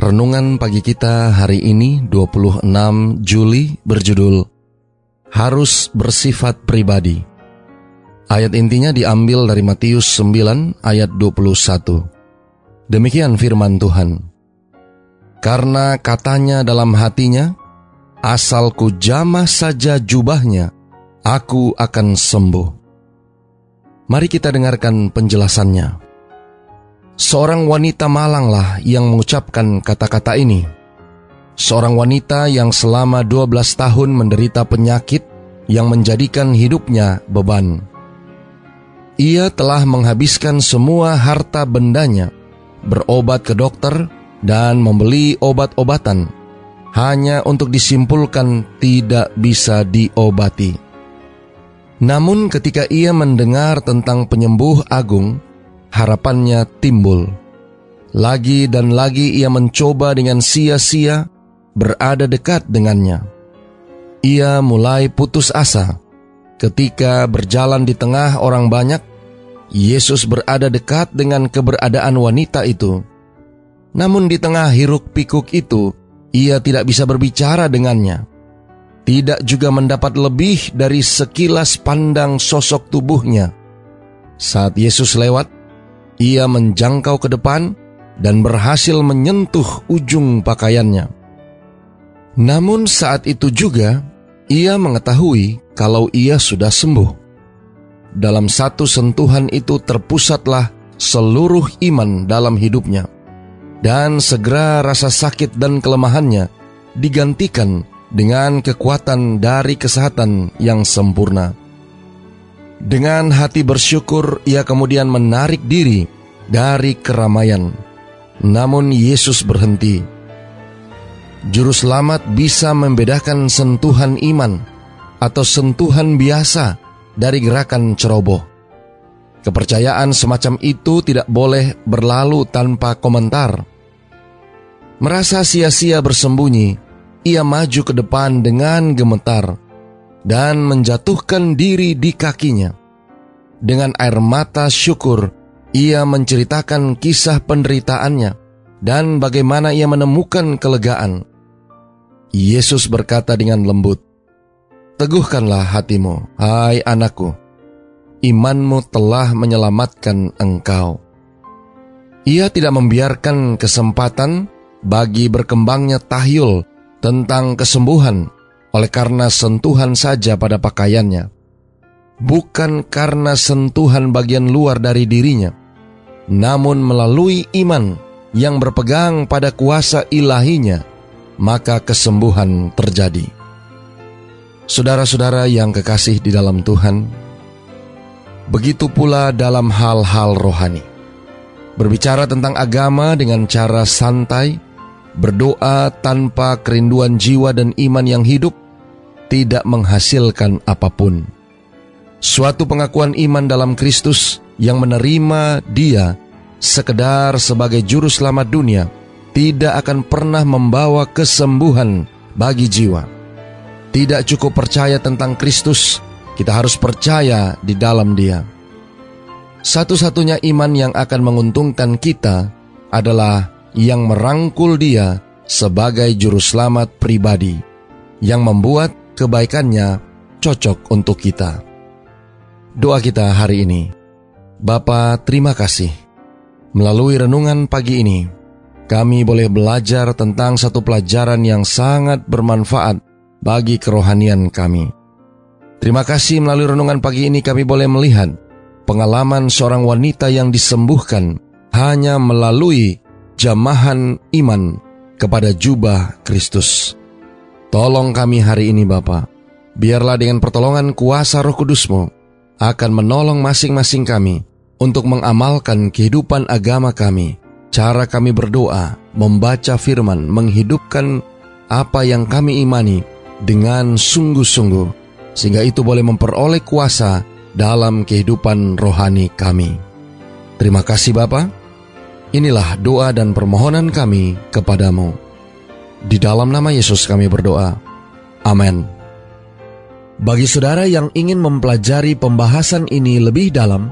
Renungan pagi kita hari ini 26 Juli berjudul Harus bersifat pribadi. Ayat intinya diambil dari Matius 9 ayat 21. Demikian firman Tuhan. Karena katanya dalam hatinya, asalku jamah saja jubahnya, aku akan sembuh. Mari kita dengarkan penjelasannya. Seorang wanita malanglah yang mengucapkan kata-kata ini. Seorang wanita yang selama 12 tahun menderita penyakit yang menjadikan hidupnya beban. Ia telah menghabiskan semua harta bendanya, berobat ke dokter, dan membeli obat-obatan, hanya untuk disimpulkan tidak bisa diobati. Namun ketika ia mendengar tentang penyembuh agung, harapannya timbul. Lagi dan lagi ia mencoba dengan sia-sia berada dekat dengannya. Ia mulai putus asa ketika berjalan di tengah orang banyak. Yesus berada dekat dengan keberadaan wanita itu. Namun di tengah hiruk-pikuk itu, ia tidak bisa berbicara dengannya. Tidak juga mendapat lebih dari sekilas pandang sosok tubuhnya. Saat Yesus lewat, ia menjangkau ke depan dan berhasil menyentuh ujung pakaiannya. Namun saat itu juga ia mengetahui kalau ia sudah sembuh. Dalam satu sentuhan itu terpusatlah seluruh iman dalam hidupnya. Dan segera rasa sakit dan kelemahannya digantikan dengan kekuatan dari kesehatan yang sempurna. Dengan hati bersyukur, ia kemudian menarik diri dari keramaian. Namun Yesus berhenti. Juru selamat bisa membedakan sentuhan iman atau sentuhan biasa dari gerakan ceroboh. Kepercayaan semacam itu tidak boleh berlalu tanpa komentar. Merasa sia-sia bersembunyi, ia maju ke depan dengan gemetar dan menjatuhkan diri di kakinya. Dengan air mata syukur, ia menceritakan kisah penderitaannya dan bagaimana ia menemukan kelegaan. Yesus berkata dengan lembut, Teguhkanlah hatimu, hai anakku, imanmu telah menyelamatkan engkau. Ia tidak membiarkan kesempatan bagi berkembangnya tahyul tentang kesembuhan oleh karena sentuhan saja pada pakaiannya, bukan karena sentuhan bagian luar dari dirinya, namun melalui iman yang berpegang pada kuasa ilahinya, maka kesembuhan terjadi. Saudara-saudara yang kekasih di dalam Tuhan, begitu pula dalam hal-hal rohani. Berbicara tentang agama dengan cara santai, berdoa tanpa kerinduan jiwa dan iman yang hidup, tidak menghasilkan apa pun. Suatu pengakuan iman dalam Kristus yang menerima Dia sekedar sebagai juru selamat dunia tidak akan pernah membawa kesembuhan bagi jiwa. Tidak cukup percaya tentang Kristus, kita harus percaya di dalam Dia. Satu-satunya iman yang akan menguntungkan kita adalah yang merangkul Dia sebagai juru selamat pribadi, yang membuat kebaikannya cocok untuk kita. Doa kita hari ini, Bapa terima kasih. Melalui renungan pagi ini, kami boleh belajar tentang satu pelajaran yang sangat bermanfaat bagi kerohanian kami. Terima kasih melalui renungan pagi ini kami boleh melihat pengalaman seorang wanita yang disembuhkan hanya melalui jamahan iman kepada jubah Kristus. Tolong kami hari ini Bapa, biarlah dengan pertolongan kuasa roh kudusmu akan menolong masing-masing kami untuk mengamalkan kehidupan agama kami, cara kami berdoa, membaca firman, menghidupkan apa yang kami imani dengan sungguh-sungguh, sehingga itu boleh memperoleh kuasa dalam kehidupan rohani kami. Terima kasih Bapa. Inilah doa dan permohonan kami kepadamu. Di dalam nama Yesus kami berdoa. Amin. Bagi saudara yang ingin mempelajari pembahasan ini lebih dalam,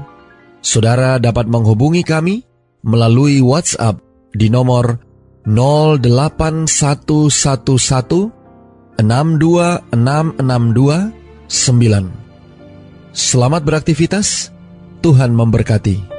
saudara dapat menghubungi kami melalui WhatsApp di nomor 08111 62662 9. Selamat beraktivitas, Tuhan memberkati.